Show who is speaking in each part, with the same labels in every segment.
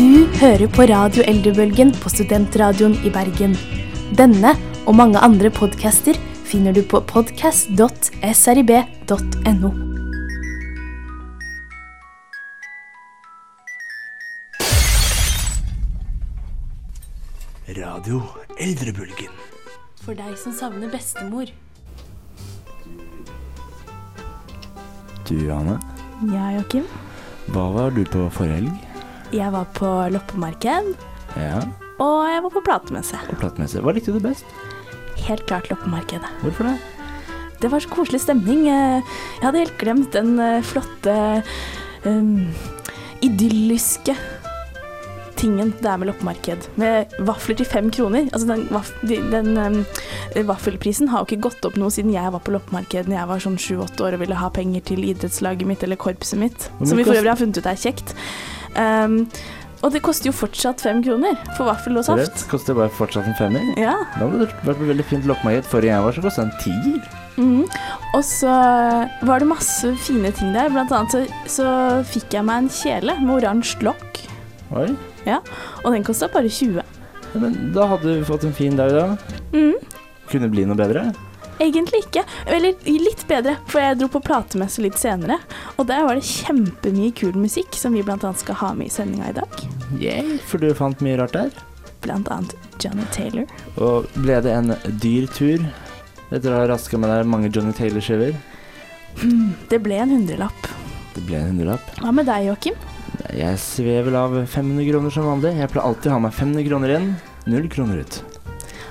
Speaker 1: Du hører på Radio Eldrebølgen på Studentradioen i Bergen. Denne og mange andre podcaster finner du på podcast.srib.no.
Speaker 2: Radio Eldrebølgen.
Speaker 1: For deg som savner bestemor.
Speaker 2: Du, Anne.
Speaker 3: Ja, Joakim.
Speaker 2: Hva var du på forrige helg?
Speaker 3: Jeg var på loppemarked,
Speaker 2: Ja,
Speaker 3: og jeg var på platemesse.
Speaker 2: og platemesse. Hva likte du best?
Speaker 3: Helt klart loppemarkedet.
Speaker 2: Hvorfor det?
Speaker 3: Det var så koselig stemning. Eh, Jeg hadde helt glemt den eh, flotte, um, idylliske tingen det er med loppemarked. Med vafler til fem kroner. Altså den, vaf den um, vaffelprisen har jo ikke gått opp noe siden jeg var på loppemarked da jeg var sånn sju-åtte år og ville ha penger til idrettslaget mitt eller korpset mitt. Som vi for øvrig har funnet ut er kjekt. Um, og det koster jo fortsatt fem kroner for vaffel og saft.
Speaker 2: Det koster bare fortsatt en femmer.
Speaker 3: Ja.
Speaker 2: Da hadde det vært veldig fint loppemarked. Forrige gang var, så det en tier.
Speaker 3: Mm. Og så var det masse fine ting der. Blant annet så, så fikk jeg meg en kjele med oransje lokk,
Speaker 2: Oi.
Speaker 3: og den kosta bare 20.
Speaker 2: Ja, men da hadde vi fått en fin dag, da.
Speaker 3: Mm.
Speaker 2: Kunne det bli noe bedre?
Speaker 3: Egentlig ikke. Eller litt bedre, for jeg dro på platemesse litt senere. Og der var det kjempemye kul musikk som vi annet skal ha med i sendinga i dag.
Speaker 2: Yeah, for du fant mye rart der.
Speaker 3: Blant annet Johnny Taylor.
Speaker 2: Og ble det en dyr tur? Etter å ha raska med deg mange Johnny Taylor-skiver?
Speaker 3: Det ble en hundrelapp.
Speaker 2: Det ble en hundrelapp.
Speaker 3: Hva med deg, Joakim?
Speaker 2: Jeg svever av 500 kroner som vanlig. Jeg pleier alltid å ha med 500 kroner inn, null kroner ut.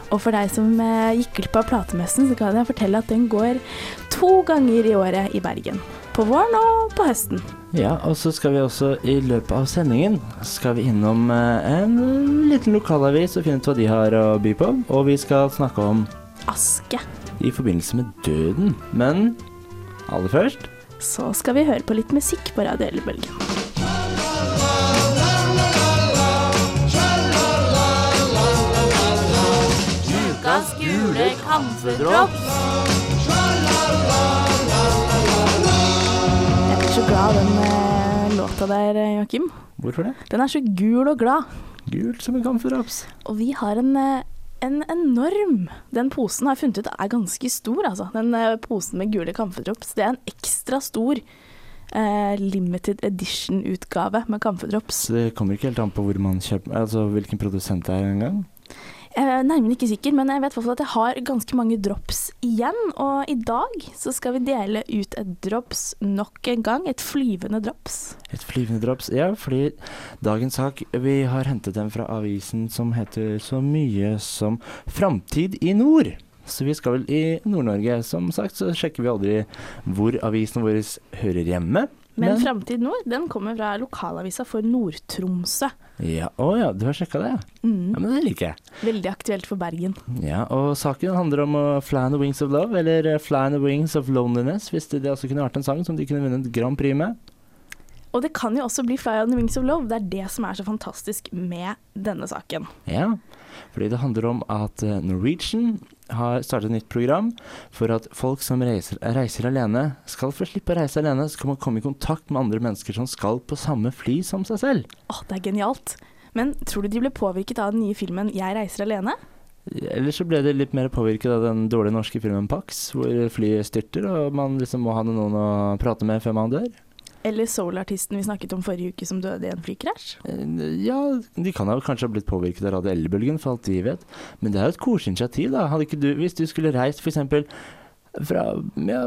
Speaker 3: Og for deg som eh, gikk glipp av platemessen, så kan jeg fortelle at den går to ganger i året i Bergen. På våren og på høsten.
Speaker 2: Ja, og så skal vi også i løpet av sendingen skal vi innom eh, en liten lokalavis og finne ut hva de har å by på. Og vi skal snakke om
Speaker 3: Aske.
Speaker 2: i forbindelse med døden. Men aller først
Speaker 3: Så skal vi høre på litt musikk på Radio Eldrebølgen.
Speaker 1: Gule kamfedrops.
Speaker 3: Jeg blir så glad av den eh, låta der, eh, Joakim.
Speaker 2: Hvorfor det?
Speaker 3: Den er så gul og glad.
Speaker 2: Gult som en kamferdrops.
Speaker 3: Og vi har en, eh, en enorm Den posen har jeg funnet ut er ganske stor, altså. Den posen med gule kamferdrops. Det er en ekstra stor eh, limited edition-utgave med kamferdrops.
Speaker 2: Det kommer ikke helt an på hvor man kjøper Altså hvilken produsent det er engang.
Speaker 3: Jeg er nærmere ikke sikker, men jeg vet at jeg har ganske mange drops igjen. Og i dag så skal vi dele ut et drops nok en gang. Et flyvende drops.
Speaker 2: Et flyvende drops. Ja, fordi dagens sak Vi har hentet den fra avisen som heter så mye som Framtid i nord. Så vi skal vel i Nord-Norge. Som sagt så sjekker vi aldri hvor avisen vår hører hjemme.
Speaker 3: Men Framtid Nord den kommer fra lokalavisa for Nord-Tromsø.
Speaker 2: Ja, Å ja, du har sjekka det? ja.
Speaker 3: Mm.
Speaker 2: Ja, men det liker jeg.
Speaker 3: Veldig aktuelt for Bergen.
Speaker 2: Ja, og saken handler om uh, fly on the wings of love, eller eh, fly on the wings of loneliness, hvis det, det også kunne vært en sang som de kunne vunnet Grand Prix med.
Speaker 3: Og det kan jo også bli Fly on the Wings of Love. Det er det som er så fantastisk med denne saken.
Speaker 2: Ja, fordi det handler om at eh, Norwegian har startet et nytt program for at folk som reiser, reiser alene, skal få slippe å reise alene, så kan man komme i kontakt med andre mennesker som skal på samme fly som seg selv.
Speaker 3: Åh, det er genialt. Men tror du de ble påvirket av den nye filmen 'Jeg reiser alene'?
Speaker 2: Eller så ble det litt mer påvirket av den dårlige norske filmen Pax, hvor flyet styrter, og man liksom må ha noen å prate med før man dør.
Speaker 3: Eller Soul-artisten vi snakket om forrige uke som døde i en flykrasj?
Speaker 2: Eh, Ja, de kan jo kanskje ha blitt påvirket av Radio for alt de vet. Men det er jo et koselig initiativ, da. Du, hvis du skulle reist f.eks. fra ja,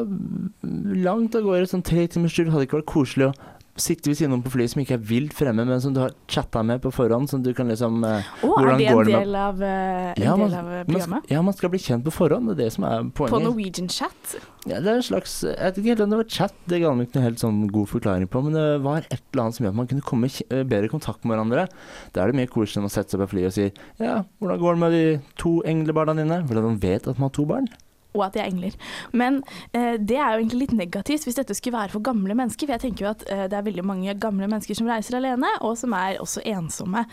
Speaker 2: langt av gårde, sånn tre timers tur, hadde det ikke vært koselig å sitte ved siden av på flyet som ikke er vilt fremme, men som du har chatta med på forhånd, som du kan liksom uh,
Speaker 3: oh, er det
Speaker 2: går
Speaker 3: en
Speaker 2: med-
Speaker 3: del av, uh, en
Speaker 2: Ja, man-
Speaker 3: del av eh,
Speaker 2: man,
Speaker 3: programmet?
Speaker 2: skal, ja, man skal bli kjent på forhånd, det er det som er poenget. På.
Speaker 3: Norwegian Chat?
Speaker 2: Ja, det er en slags Jeg vet ikke helt om det var chat, det ga meg ikke noe helt sånn god forklaring på, men det var et eller annet som gjør at man kunne komme i kje- eh, kontakt med hverandre. Da er det mye koseligere enn å sette seg på flyet og si Ja, hvordan går det med de to englebarna dine? Hvordan vet at man har to barn?
Speaker 3: Og at de er engler. Men eh, det er jo egentlig litt negativt hvis dette skulle være for gamle mennesker. For jeg tenker jo at eh, det er veldig mange gamle mennesker som reiser alene, og som er også ensomme.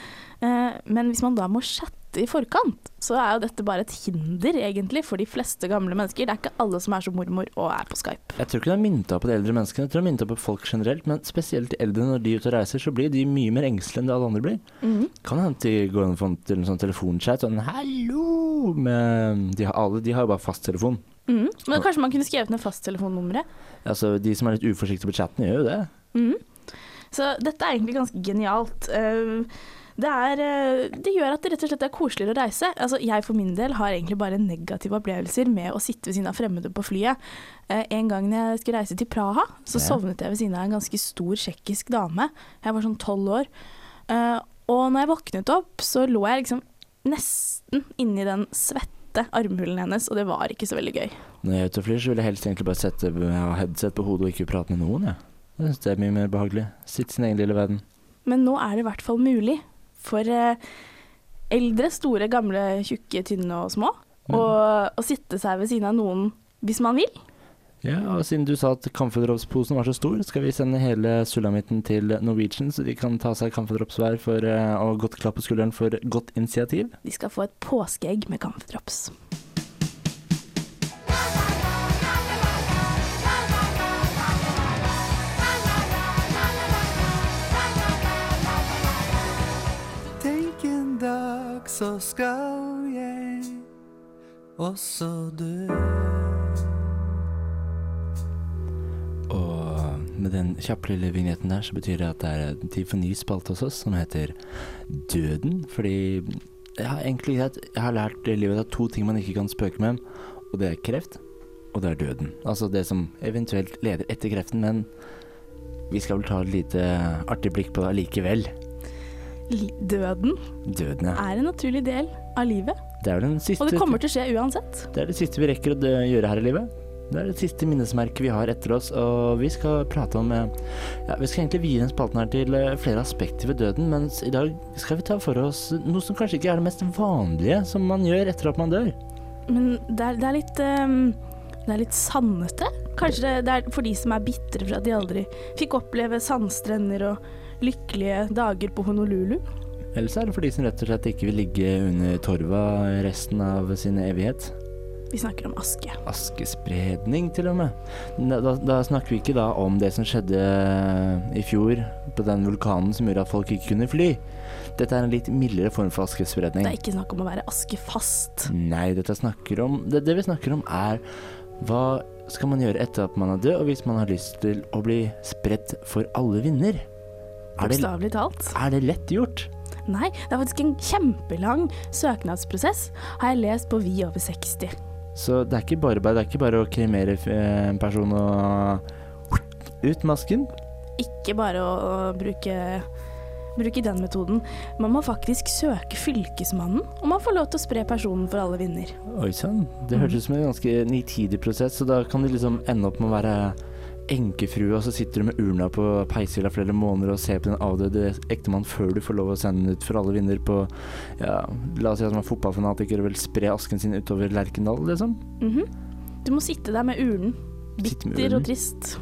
Speaker 3: Eh, men hvis man da må chatte i forkant, så er jo dette bare et hinder, egentlig, for de fleste gamle mennesker. Det er ikke alle som er som mormor og er på Skype.
Speaker 2: Jeg tror ikke det er mynta på de eldre menneskene, jeg tror det er mynta på folk generelt. Men spesielt de eldre, når de er ute og reiser, så blir de mye mer engstelige enn det alle andre blir. Kan hende de går inn til en sånn telefonchat sånn 'hallo' med de har, Alle de har jo bare fasttelefon.
Speaker 3: Mhm. Men kanskje man kunne skrevet ned fasttelefonnummeret?
Speaker 2: Altså, de som er litt uforsiktige på chatten, gjør jo det.
Speaker 3: Mhm. Så dette er egentlig ganske genialt. Eh, Det, er, eh, det gjør at det rett og slett er koseligere å reise. Altså, jeg for min del har egentlig bare negative opplevelser med å sitte ved siden av fremmede på flyet. Eh, En gang jeg skulle reise til Praha, så sovnet jeg ved siden av en ganske stor tsjekkisk dame. Jeg var sånn tolv år. Eh, Og når jeg våknet opp, så lå jeg liksom nesten inni den svette armhulen hennes, og det var ikke så veldig gøy.
Speaker 2: Når jeg er ute og flyr, så vil jeg helst egentlig bare sette headset på hodet og ikke prate med noen, jeg. Ja. det er mye mer behagelig. Sitte sin egen lille verden.
Speaker 3: Men nå er det i hvert fall mulig for eh, eldre, store, gamle, tjukke, tynne og små å, å sitte seg ved siden av noen hvis man vil.
Speaker 2: Ja, og siden du sa at kamferdropsposen var så stor, skal vi sende hele sulamitten til Norwegian, så de kan ta seg kamferdrops hver for, eh, og godt klapp på skulderen for godt initiativ.
Speaker 3: De skal få et påskeegg med kamferdrops.
Speaker 4: Så skal jeg også dø.
Speaker 2: Og med den kjappe lille vignetten der, så betyr det at det er tid for ny spalte hos oss som heter Døden. Fordi jeg har egentlig jeg har lært i livet at to ting man ikke kan spøke med, og det er kreft, og det er døden. Altså det som eventuelt leder etter kreften, men vi skal vel ta et lite artig blikk på det allikevel.
Speaker 3: Døden
Speaker 2: Døden, ja.
Speaker 3: er en naturlig del av livet,
Speaker 2: Det er den siste
Speaker 3: og det kommer til å skje uansett.
Speaker 2: Det er det siste vi rekker å gjøre her i livet. Det er det siste minnesmerket vi har etter oss, og vi skal prate om eh, Ja, vi skal egentlig vie den spalten her til eh, flere aspekter ved døden, mens i dag skal vi ta for oss noe som kanskje ikke er det mest vanlige som man gjør etter at man dør.
Speaker 3: Men det er, det er litt ehm, Det er litt sannete. Kanskje det, er for de som er bitre for at de aldri fikk oppleve sandstrender og lykkelige dager på Honolulu.
Speaker 2: Eller så er det for de som rett og slett ikke vil ligge under torva resten av sin evighet.
Speaker 3: Vi snakker om aske.
Speaker 2: Askespredning, til og med. Da, da, da snakker vi ikke da om det som skjedde i fjor på den vulkanen som gjorde at folk ikke kunne fly. Dette er en litt mildere form for askespredning.
Speaker 3: Det er ikke snakk om å være askefast.
Speaker 2: Nei, dette snakker om det, det vi snakker om er hva skal man gjøre etter at man er død, og hvis man har lyst til å bli spredt for alle vinder? Er
Speaker 3: Bokstavelig talt.
Speaker 2: er det lett gjort?
Speaker 3: Nei, det er faktisk en kjempelang søknadsprosess, har jeg lest på Vi over 60.
Speaker 2: Så det er ikke bare, det er ikke bare å kremere eh, en person og ut masken?
Speaker 3: Ikke bare å, å bruke, bruke den metoden. Man må faktisk søke Fylkesmannen om man får lov til å spre personen for alle vinder.
Speaker 2: Oi sann, det
Speaker 3: Mhm.
Speaker 2: hørtes ut som en ganske nitidig prosess, så da kan de liksom ende opp med å være enkefrue, og så sitter du med urna på peishylla flere måneder og ser på den avdøde ektemannen før du får lov å sende den ut for alle vinder på Ja, la oss si at man er fotballfanatiker og vil spre asken sin utover Lerkendal, liksom.
Speaker 3: Mhm. Du må sitte der med urnen.
Speaker 2: Bitter med urnen.
Speaker 3: og trist.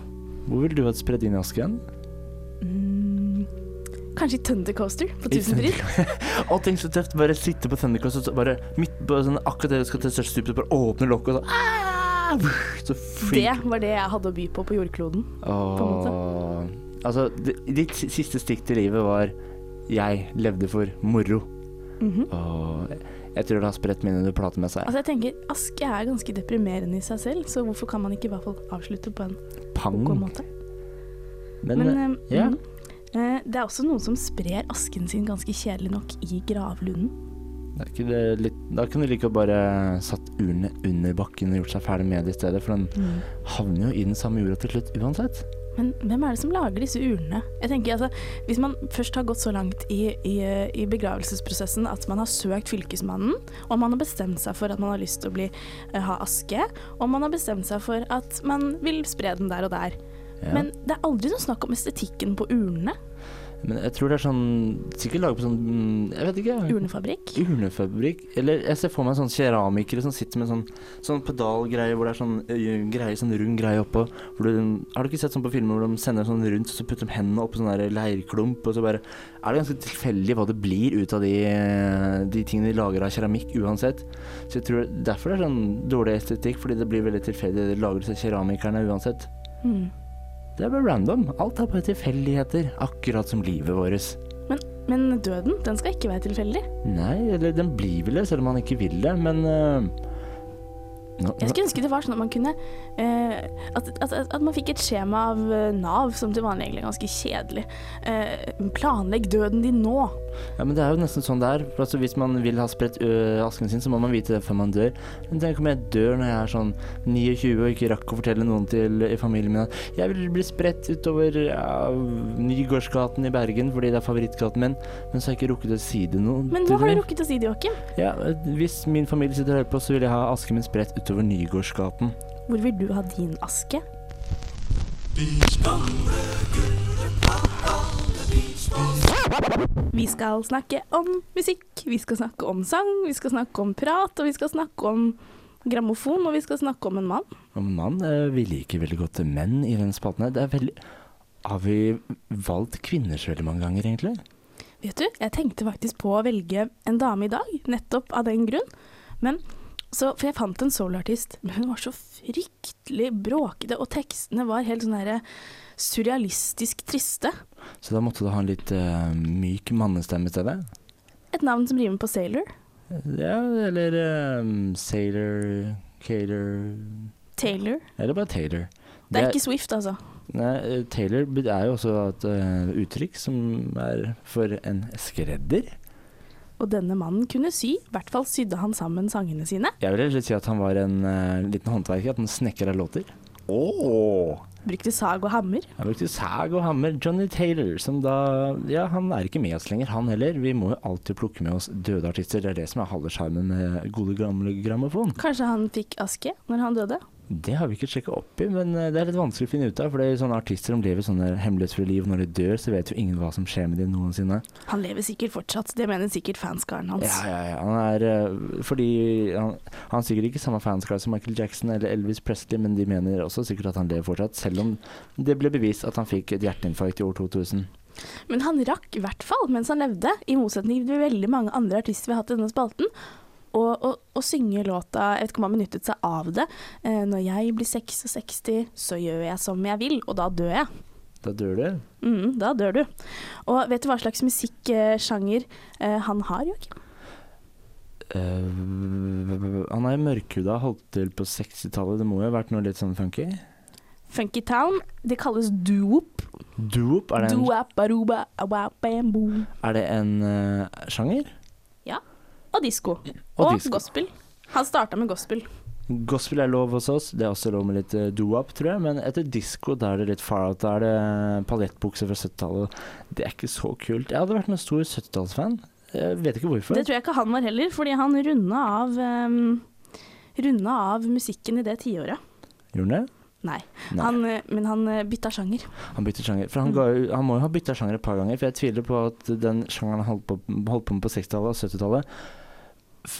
Speaker 2: Hvor ville du hatt spredd inn asken?
Speaker 3: Mm. Kanskje i Thundercoaster på Tusenfryd.
Speaker 2: Å, tenk så tøft. Bare sitte på Thundercoaster, og bare midt på sånn, akkurat det du skal til største stupet, bare åpne lokket og så ah! Så
Speaker 3: Det var det jeg hadde å by på på jordkloden. på en måte.
Speaker 2: Altså, ditt siste stikk til livet var 'jeg levde for moro'.
Speaker 3: Mhm.
Speaker 2: Og jeg tror det har spredt minnet du prater med seg.
Speaker 3: Altså jeg tenker, Aske er ganske deprimerende i seg selv, så hvorfor kan man ikke i hvert fall avslutte på en
Speaker 2: Pang.
Speaker 3: god måte?
Speaker 2: Men,
Speaker 3: Men
Speaker 2: eh, ja.
Speaker 3: Eh, det er også noen som sprer asken sin ganske kjedelig nok i gravlunden.
Speaker 2: det litt, da kunne du like bare satt urene under bakken og gjort seg ferdig med det i stedet, for den havner jo i den samme jorda til slutt uansett.
Speaker 3: Men hvem er det som lager disse urnene? Jeg tenker altså, Hvis man først har gått så langt i, i, i begravelsesprosessen at man har søkt Fylkesmannen, og man har bestemt seg for at man har lyst til å bli, eh, ha aske, og man har bestemt seg for at man vil spre den der og der,
Speaker 2: Ja.
Speaker 3: Men det er aldri noe snakk om estetikken på urnene.
Speaker 2: Men jeg tror det er sånn Sikkert laget på sånn mm, Jeg vet ikke.
Speaker 3: Urnefabrikk.
Speaker 2: Urnefabrikk. Eller jeg ser for meg sånn keramikere som sitter med sånn, sånn pedalgreie hvor det er sånn greie, sånn rund greie oppå. Hvor du, har du ikke sett sånn på filmer hvor de sender sånn rundt, så putter de hendene oppå sånn der leirklump, og så bare Er det ganske tilfeldig hva det blir ut av de, de tingene de lager av keramikk uansett. Så jeg tror derfor det er sånn dårlig estetikk, fordi det blir veldig tilfeldig det lages av keramikerne uansett.
Speaker 3: Mm.
Speaker 2: Det er bare random. Alt er bare tilfeldigheter, akkurat som livet vårt.
Speaker 3: Men, men døden, den skal ikke være tilfeldig.
Speaker 2: Nei, eller den blir vel det, selv om man ikke vil det, men uh, nå,
Speaker 3: Jeg skulle ønske det var sånn at man kunne uh, at, at, at at man fikk et skjema av eh, Nav, som til vanlig egentlig er ganske kjedelig. Uh, planlegg døden din nå.
Speaker 2: Ja, men det er jo nesten sånn det er. For Altså, hvis man vil ha spredt ø, asken sin, så må man vite det før man dør. Men tenk om jeg dør når jeg er sånn 29 og ikke rakk å fortelle noen til i familien min at jeg vil bli spredt utover ja, Nygårdsgaten i Bergen fordi det er favorittgaten min, men så har jeg ikke rukket å si det noe.
Speaker 3: Men nå har du rukket å si det, Joakim.
Speaker 2: Ja, hvis min familie sitter og hører på, så vil jeg ha asken min spredt utover Nygårdsgaten.
Speaker 3: Hvor vil du ha din aske? Vi skal snakke om musikk, vi skal snakke om sang, vi skal snakke om prat, og vi skal snakke om grammofon, og vi skal snakke om en mann.
Speaker 2: Om en mann eh, Vi liker veldig godt menn i denne spalten her. Det er veldig Har vi valgt kvinner så veldig mange ganger, egentlig?
Speaker 3: Vet du, jeg tenkte faktisk på å velge en dame i dag, nettopp av den grunn. Men så, For jeg fant en soloartist, men hun var så fryktelig bråkete, og tekstene var helt sånn herre surrealistisk triste.
Speaker 2: Så da måtte du ha en litt uh, myk mannestemme i stedet?
Speaker 3: Et navn som rimer på sailor.
Speaker 2: Ja, eller um, Sailor, Cater
Speaker 3: Taylor.
Speaker 2: Eller bare Taylor.
Speaker 3: Det er ikke Swift, altså.
Speaker 2: Nei, eh, Taylor er jo også et uh, uttrykk som er for en skredder.
Speaker 3: Og denne mannen kunne sy, i hvert fall sydde han sammen sangene sine.
Speaker 2: Jeg vil heller si at han var en uh, liten håndverker, at han snekker av låter. Åh!
Speaker 3: Brukte sag og hammer.
Speaker 2: Han brukte sag og hammer. Johnny Taylor, som da Ja, han er ikke med oss lenger, han heller. Vi må jo alltid plukke med oss døde artister. Det er det som er halve sjarmen med gode, gamle grammofon.
Speaker 3: Kanskje han fikk aske når han døde?
Speaker 2: Det har vi ikke sjekka opp i, men eh, det er litt vanskelig å finne ut av. For det er sånne artister som lever sånne hemmelighetsfulle liv. Når de dør, så vet jo ingen hva som skjer med dem noensinne.
Speaker 3: Han lever sikkert fortsatt, det mener sikkert fanskaren hans.
Speaker 2: Ja, ja, ja. Han er eh, Fordi han, han er sikkert ikke samme fanskare som Michael Jackson eller Elvis Presley, men de mener også sikkert at han lever fortsatt, selv om det ble bevist at han fikk et hjerteinfarkt i år 2000.
Speaker 3: Men han rakk i hvert fall, mens han levde, i motsetning til veldig mange andre artister vi har hatt i denne spalten, å, og, og synge låta Jeg vet ikke om han benyttet seg av det. Eh, når jeg blir 66, så gjør jeg som jeg vil, og da dør jeg.
Speaker 2: Da dør du.
Speaker 3: Mm, da dør du. Og vet du hva slags musikksjanger eh, han har, Joakim?
Speaker 2: Uh, han er mørkhuda, holdt til på 60-tallet. Det må jo ha vært noe litt sånn funky?
Speaker 3: Funky Town. Det kalles doop.
Speaker 2: Doop, er det en, er det en uh, sjanger?
Speaker 3: Og disko.
Speaker 2: Og
Speaker 3: Og,
Speaker 2: disco.
Speaker 3: gospel. Han starta med gospel.
Speaker 2: Gospel er lov hos oss, det er også lov med litt uh, do-up, tror jeg. Men etter disko, da er det litt far out. Da er det paljettbukser fra 70-tallet. Det er ikke så kult. Jeg hadde vært en stor 70-tallsfan. Jeg vet ikke hvorfor.
Speaker 3: Det tror jeg ikke han var heller, fordi han runda av um, Runda av musikken i det tiåret.
Speaker 2: Gjorde han det?
Speaker 3: Nei,
Speaker 2: Nei.
Speaker 3: Han, eh, men han eh, bytta sjanger.
Speaker 2: Han bytta sjanger. For han,
Speaker 3: Mm.
Speaker 2: ga, han må jo ha bytta sjanger et par ganger, for jeg tviler på at den sjangeren han holdt på, holdt på med på 60-tallet og 70-tallet, f-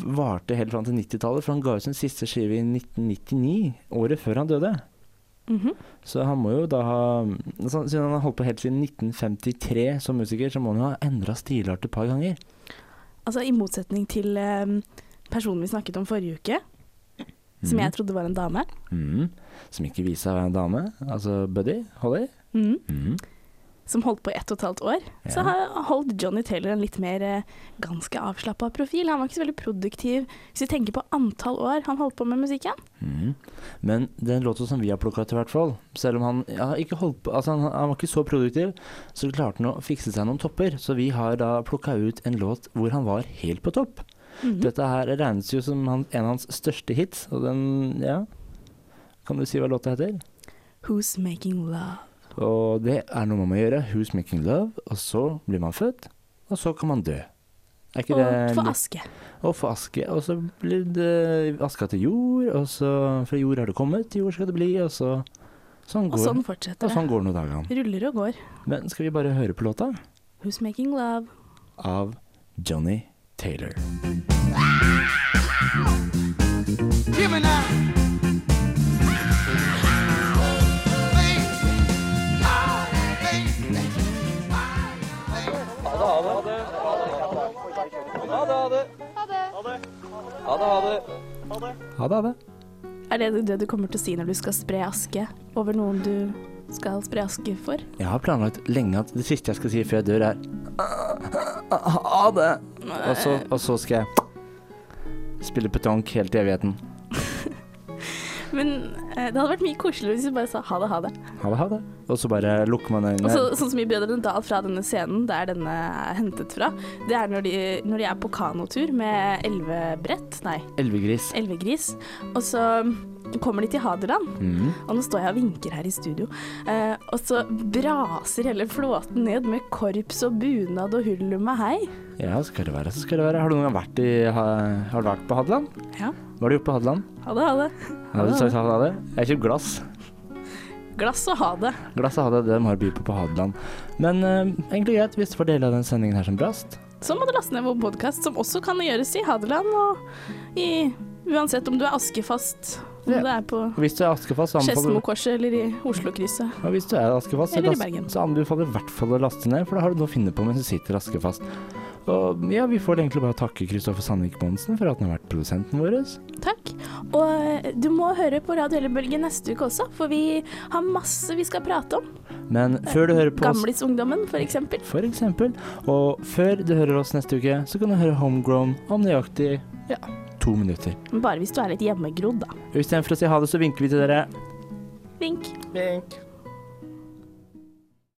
Speaker 2: varte helt fram til 90-tallet. For han ga ut sin siste skive i 1999, året før han døde.
Speaker 3: Mhm.
Speaker 2: Så han må jo da ha så, Siden han har holdt på helt siden 1953 som musiker, så må han jo ha endra stilart et par ganger.
Speaker 3: Altså I motsetning til um, personen vi snakket om forrige uke, som jeg trodde var en dame.
Speaker 2: Mhm. Som ikke viser seg å være en dame. Altså Buddy Holly.
Speaker 3: Mhm. Som holdt på i ett og et halvt år. Så
Speaker 2: Ja.
Speaker 3: har holdt Johnny Taylor en litt mer eh, ganske avslappa profil. Han var ikke så veldig produktiv hvis vi tenker på antall år han holdt på med musikken.
Speaker 2: Mm. Men den låta som vi har plukka ut, i hvert fall, selv om han ja, ikke holdt på Altså, han, han var ikke så produktiv, så klarte han å fikse seg noen topper. Så vi har da plukka ut en låt hvor han var helt på topp.
Speaker 3: Mhm.
Speaker 2: Dette her regnes jo som han, en av hans største hits, og den Ja. Kan du si hva låta heter?
Speaker 3: Who's Making Love?
Speaker 2: Og det er noe man må gjøre. Who's Making Love? Og så blir man født, og så kan man dø. Er ikke
Speaker 3: Og
Speaker 2: det
Speaker 3: for aske.
Speaker 2: Og få aske. Og så blir det aska til jord, og så fra jord har det kommet, til jord skal det bli, og så Sånn
Speaker 3: Og sånn fortsetter det.
Speaker 2: Og sånn går noen dagene.
Speaker 3: Ruller og går.
Speaker 2: Men skal vi bare høre på låta?
Speaker 3: Who's making love?
Speaker 2: Av Johnny Taylor.
Speaker 4: Hear me now.
Speaker 2: Ha det, ha det.
Speaker 3: Er det det du kommer til å si når du skal spre aske over noen du skal spre aske for?
Speaker 2: Jeg har planlagt lenge at det siste jeg skal si før jeg dør, er ha det. Og så, og så skal jeg spille petanque helt i evigheten.
Speaker 3: Men eh, det hadde vært mye koseligere hvis du bare sa ha det, ha det.
Speaker 2: Ha det, ha det. Og så bare lukker man øynene.
Speaker 3: Og så, sånn som i Brødrene Dal fra denne scenen, der denne er hentet fra, det er når de, når de er på kanotur med elvebrett, nei,
Speaker 2: Elvegris.
Speaker 3: elvegris, og så kommer de til Hadeland.
Speaker 2: Mm.
Speaker 3: Og nå står jeg og vinker her i studio. Eh, og så braser hele flåten ned med korps og bunad og hull med hei.
Speaker 2: Ja, så skal det være, så skal det være. Har du noen gang vært, i, ha, har du vært på Hadeland?
Speaker 3: Ja.
Speaker 2: Hva har du gjort på Hadeland?
Speaker 3: Ha det, ha det.
Speaker 2: Har du sagt ha det? Jeg har kjøpt glass.
Speaker 3: Glass og ha det.
Speaker 2: Glass og ha det, det de har å by på på Hadeland. Men eh, egentlig greit hvis du får dele av den sendingen her som brast.
Speaker 3: Så må du laste ned vår podkast, som også kan gjøres i Hadeland og i Uansett om du er askefast, om
Speaker 2: Ja.
Speaker 3: det er på Skedsmokorset eller i Oslo-krysset.
Speaker 2: Ja, hvis du er Askefast, så,
Speaker 3: Eller i Bergen.
Speaker 2: så anbefaler jeg i hvert fall å laste ned, for da har du noe å finne på mens du sitter Askefast. Og ja, vi får egentlig bare takke Kristoffer Sandvik Monsen for at han har vært produsenten vår.
Speaker 3: Takk. Og eh, du må høre på Radio Ellebølgen neste uke også, for vi har masse vi skal prate om.
Speaker 2: Men før du hører på oss
Speaker 3: Gamlisungdommen, for eksempel.
Speaker 2: for eksempel, og før du hører oss neste uke, så kan du høre Homegrown om nøyaktig ja, to minutter.
Speaker 3: Bare hvis du er litt hjemmegrodd, da.
Speaker 2: Istedenfor å si ha det, så vinker vi til dere.
Speaker 3: Vink.
Speaker 2: Vink.